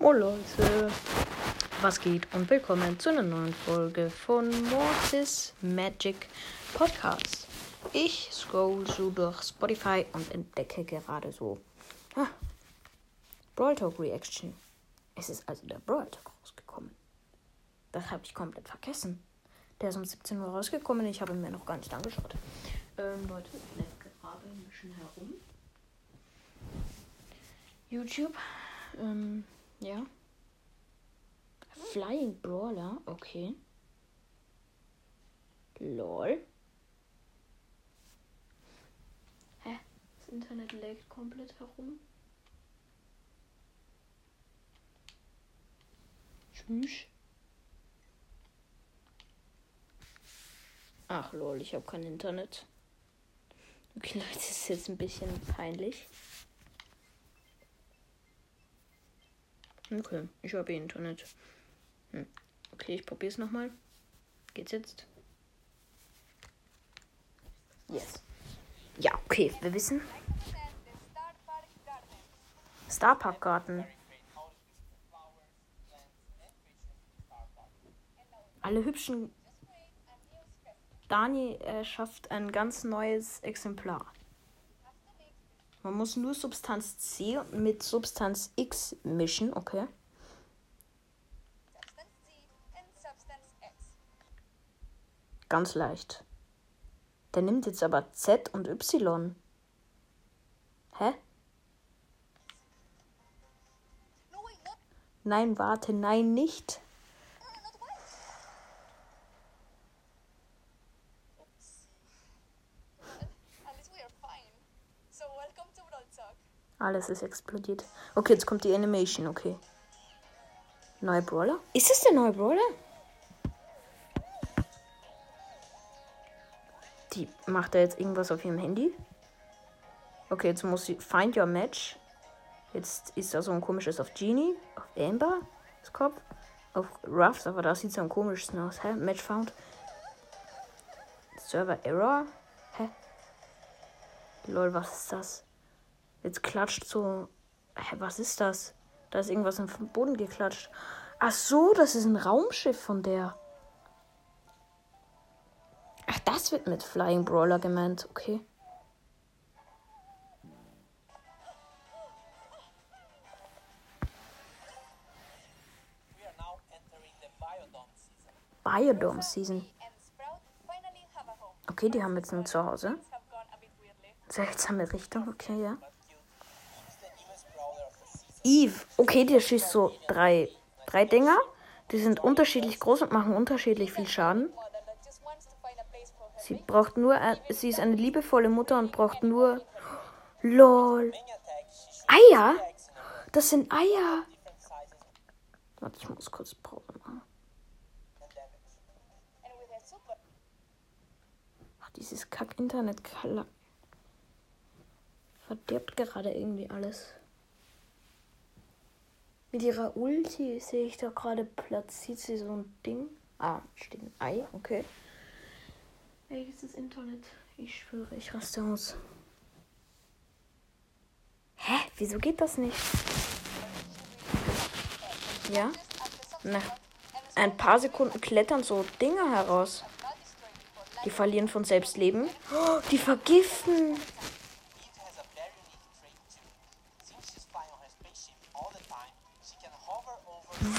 Oh Leute, was geht und willkommen zu einer neuen Folge von Mortis Magic Podcast. Ich scroll so durch Spotify und entdecke gerade so ah, Brawl Talk Reaction. Es ist also der Brawl Talk rausgekommen. Das habe ich komplett vergessen. Der ist um 17 Uhr rausgekommen. Ich habe ihn mir noch gar nicht angeschaut. Ähm, Leute, ich lecke gerade ein bisschen herum. YouTube. Ähm, ja. Flying Brawler, okay. Lol. Hä? Das Internet laggt komplett herum. Tschüss. Ach lol, ich habe kein Internet. Okay, Leute, das ist jetzt ein bisschen peinlich. Okay, ich habe Internet. Hm. Okay, ich probiere es nochmal. Geht's jetzt? Yes. Ja, okay, wir wissen. Starpark Garten. Alle hübschen. Dani äh, schafft ein ganz neues Exemplar. Man muss nur Substanz C mit Substanz X mischen, okay? Ganz leicht. Der nimmt jetzt aber Z und Y. Hä? Nein, warte, nein, nicht. Alles ist explodiert. Okay, jetzt kommt die Animation, okay. Neuer Brawler? Ist es der neue Brawler? Die macht da jetzt irgendwas auf ihrem Handy. Okay, jetzt muss sie Find Your Match. Jetzt ist da so ein komisches auf Genie, auf Amber, das Kopf, auf Ruffs, aber da sieht es am komischsten aus. Hä? Match found. Server Error. Hä? Lol, was ist das? Jetzt klatscht so. Hä, was ist das? Da ist irgendwas im Boden geklatscht. Ach so, das ist ein Raumschiff von der. Ach, das wird mit Flying Brawler gemeint. Okay. Biodome Season. Okay, die haben jetzt ein Zuhause. Seltsame Richtung, okay, ja. Eve. Okay, der schießt so drei, drei Dinger. Die sind unterschiedlich groß und machen unterschiedlich viel Schaden. Sie braucht nur, sie ist eine liebevolle Mutter und braucht nur, lol, Eier. Das sind Eier. Warte, ich muss kurz Pause machen. Ach, dieses Kack-Internet verdirbt gerade irgendwie alles. Mit ihrer Ulti sehe ich da gerade platziert sie so ein Ding. Ah, steht ein Ei, okay. Ey, ist das Internet? Ich schwöre, ich raste aus. Hä? Wieso geht das nicht? Ja? Nach ein paar Sekunden klettern so Dinge heraus. Die verlieren von selbst Leben. Oh, die vergiften.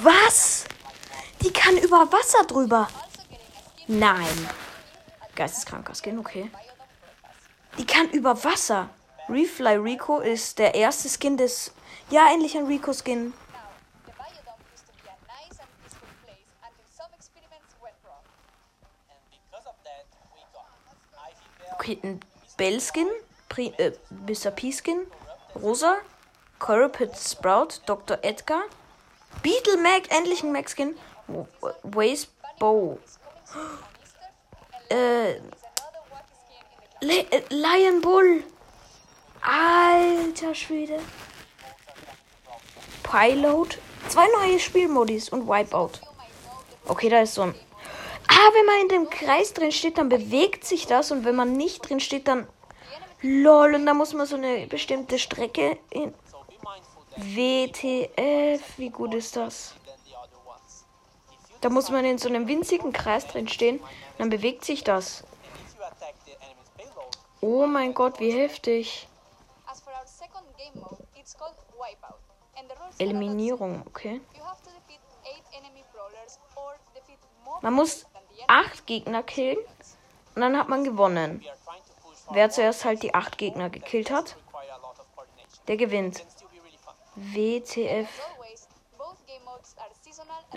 Was? Die kann über Wasser drüber. Nein. Geisteskranker Skin, okay. Die kann über Wasser. Refly Rico ist der erste Skin des. Ja, endlich ein Rico-Skin. Okay, ein Bell-Skin, äh, Mr. P-Skin, Rosa, Corrupted Sprout, Dr. Edgar, Beetle Mac, endlich ein Mac-Skin. Waze Bow. Äh, äh, Lion Bull. Alter Schwede. Pilot. Zwei neue Spielmodis und Wipeout. Okay, da ist so ein. Ah, wenn man in dem Kreis drin steht, dann bewegt sich das. Und wenn man nicht drin steht, dann. Lol, und da muss man so eine bestimmte Strecke in. WTF, wie gut ist das? Da muss man in so einem winzigen Kreis drin stehen, dann bewegt sich das. Oh mein Gott, wie heftig. Eliminierung, okay. Man muss acht Gegner killen und dann hat man gewonnen. Wer zuerst halt die acht Gegner gekillt hat, der gewinnt. WTF.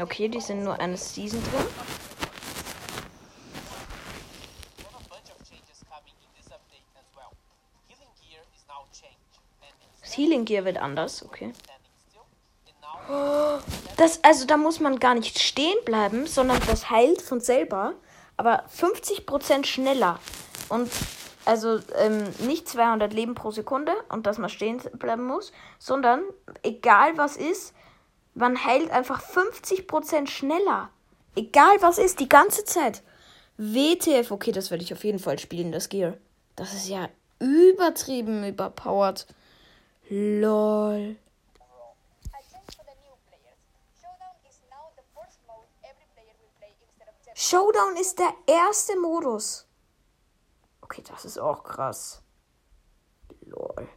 Okay, die sind nur eine Season drin. Das Healing Gear wird anders, okay. Das, also da muss man gar nicht stehen bleiben, sondern das heilt von selber, aber 50% schneller. Und also ähm, nicht 200 Leben pro Sekunde und dass man stehen bleiben muss, sondern egal was ist, man heilt einfach 50% schneller. Egal was ist, die ganze Zeit. WTF, okay, das werde ich auf jeden Fall spielen, das Gear. Das ist ja übertrieben überpowered. LOL. Showdown ist der erste Modus. Okay, das ist auch krass. Lol.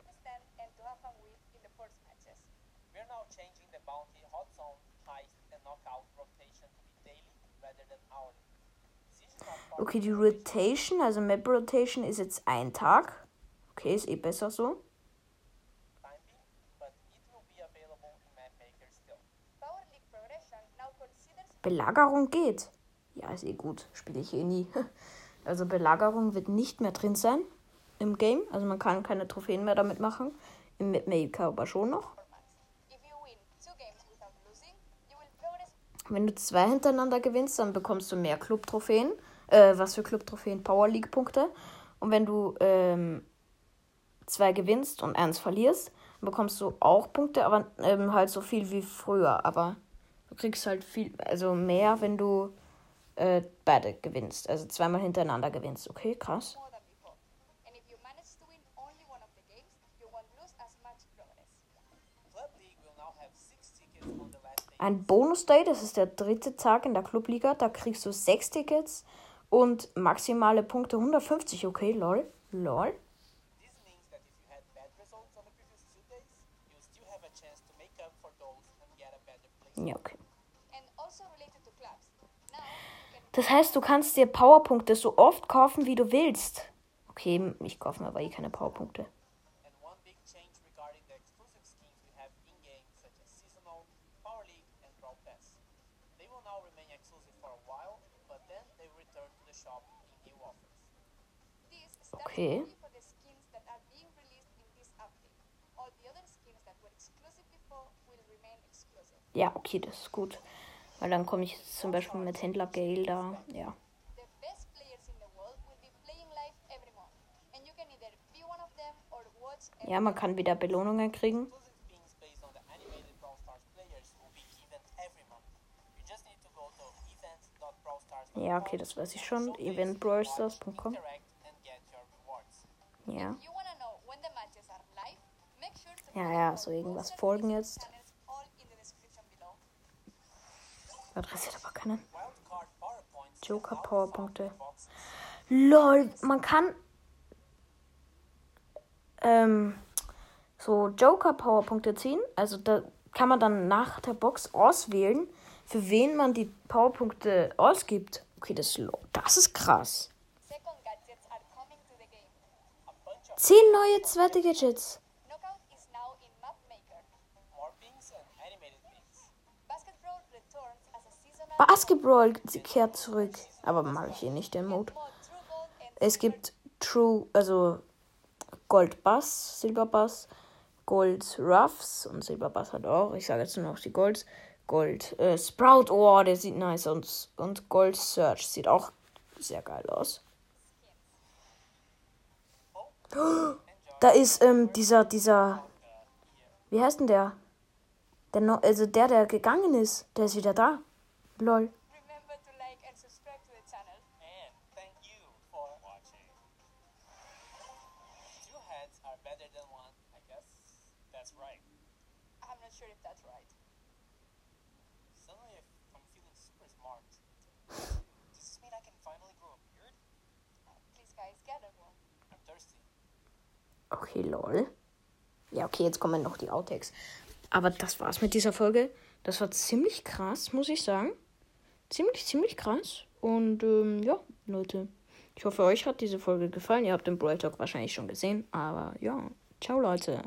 Okay, die Rotation, also Map Rotation ist jetzt ein Tag. Okay, ist eh besser so. Belagerung geht. Ja, ist eh gut. Spiele ich eh nie. Also Belagerung wird nicht mehr drin sein im Game. Also man kann keine Trophäen mehr damit machen. Im Mapmaker aber schon noch. Wenn du zwei hintereinander gewinnst, dann bekommst du mehr Club-Trophäen. Äh, was für Club-Trophäen? Power League-Punkte. Und wenn du ähm, zwei gewinnst und eins verlierst, dann bekommst du auch Punkte, aber ähm, halt so viel wie früher. Aber du kriegst halt viel, also mehr, wenn du äh, beide gewinnst. Also zweimal hintereinander gewinnst. Okay, krass. Ein Bonus-Day, das ist der dritte Tag in der Clubliga. Da kriegst du sechs Tickets und maximale Punkte 150. Okay, lol. Lol. Ja, okay. Das heißt, du kannst dir Powerpunkte so oft kaufen, wie du willst. Okay, ich kaufe mir aber eh keine Powerpunkte. Okay. Ja, okay, das ist gut. Weil dann komme ich zum Beispiel mit Händler Gale da. Ja. Ja, man kann wieder Belohnungen kriegen. Ja, okay, das weiß ich schon. Eventbrawlstars.com. Ja. Ja, ja, so irgendwas folgen jetzt. Adressiert aber keinen. Joker Powerpunkte. LOL, man kann ähm, so Joker Powerpunkte ziehen. Also da kann man dann nach der Box auswählen, für wen man die Powerpunkte ausgibt. Okay, das, das ist krass. Zehn neue zweite Gadgets. Basketball kehrt zurück. Aber mag ich hier nicht den Mode. Es gibt True, also Gold Bass, Silber Bass, Gold Ruffs und Silber Bass hat auch. Ich sage jetzt nur noch die Golds. Gold äh, Sprout, oh, der sieht nice aus. Und Gold Search sieht auch sehr geil aus. Da ist ähm, dieser, dieser, wie heißt denn der? der no also der, der gegangen ist, der ist wieder da. Lol. sure if that's right. Suddenly I'm feeling super smart. Does this mean I can finally grow a beard? Uh, please, guys, gather one. I'm thirsty. Okay, lol. Ja, okay, jetzt kommen noch die Outtakes. Aber das war's mit dieser Folge. Das war ziemlich krass, muss ich sagen. Ziemlich, ziemlich krass. Und ähm, ja, Leute. Ich hoffe, euch hat diese Folge gefallen. Ihr habt den Brawl Talk wahrscheinlich schon gesehen. Aber ja, ciao, Leute.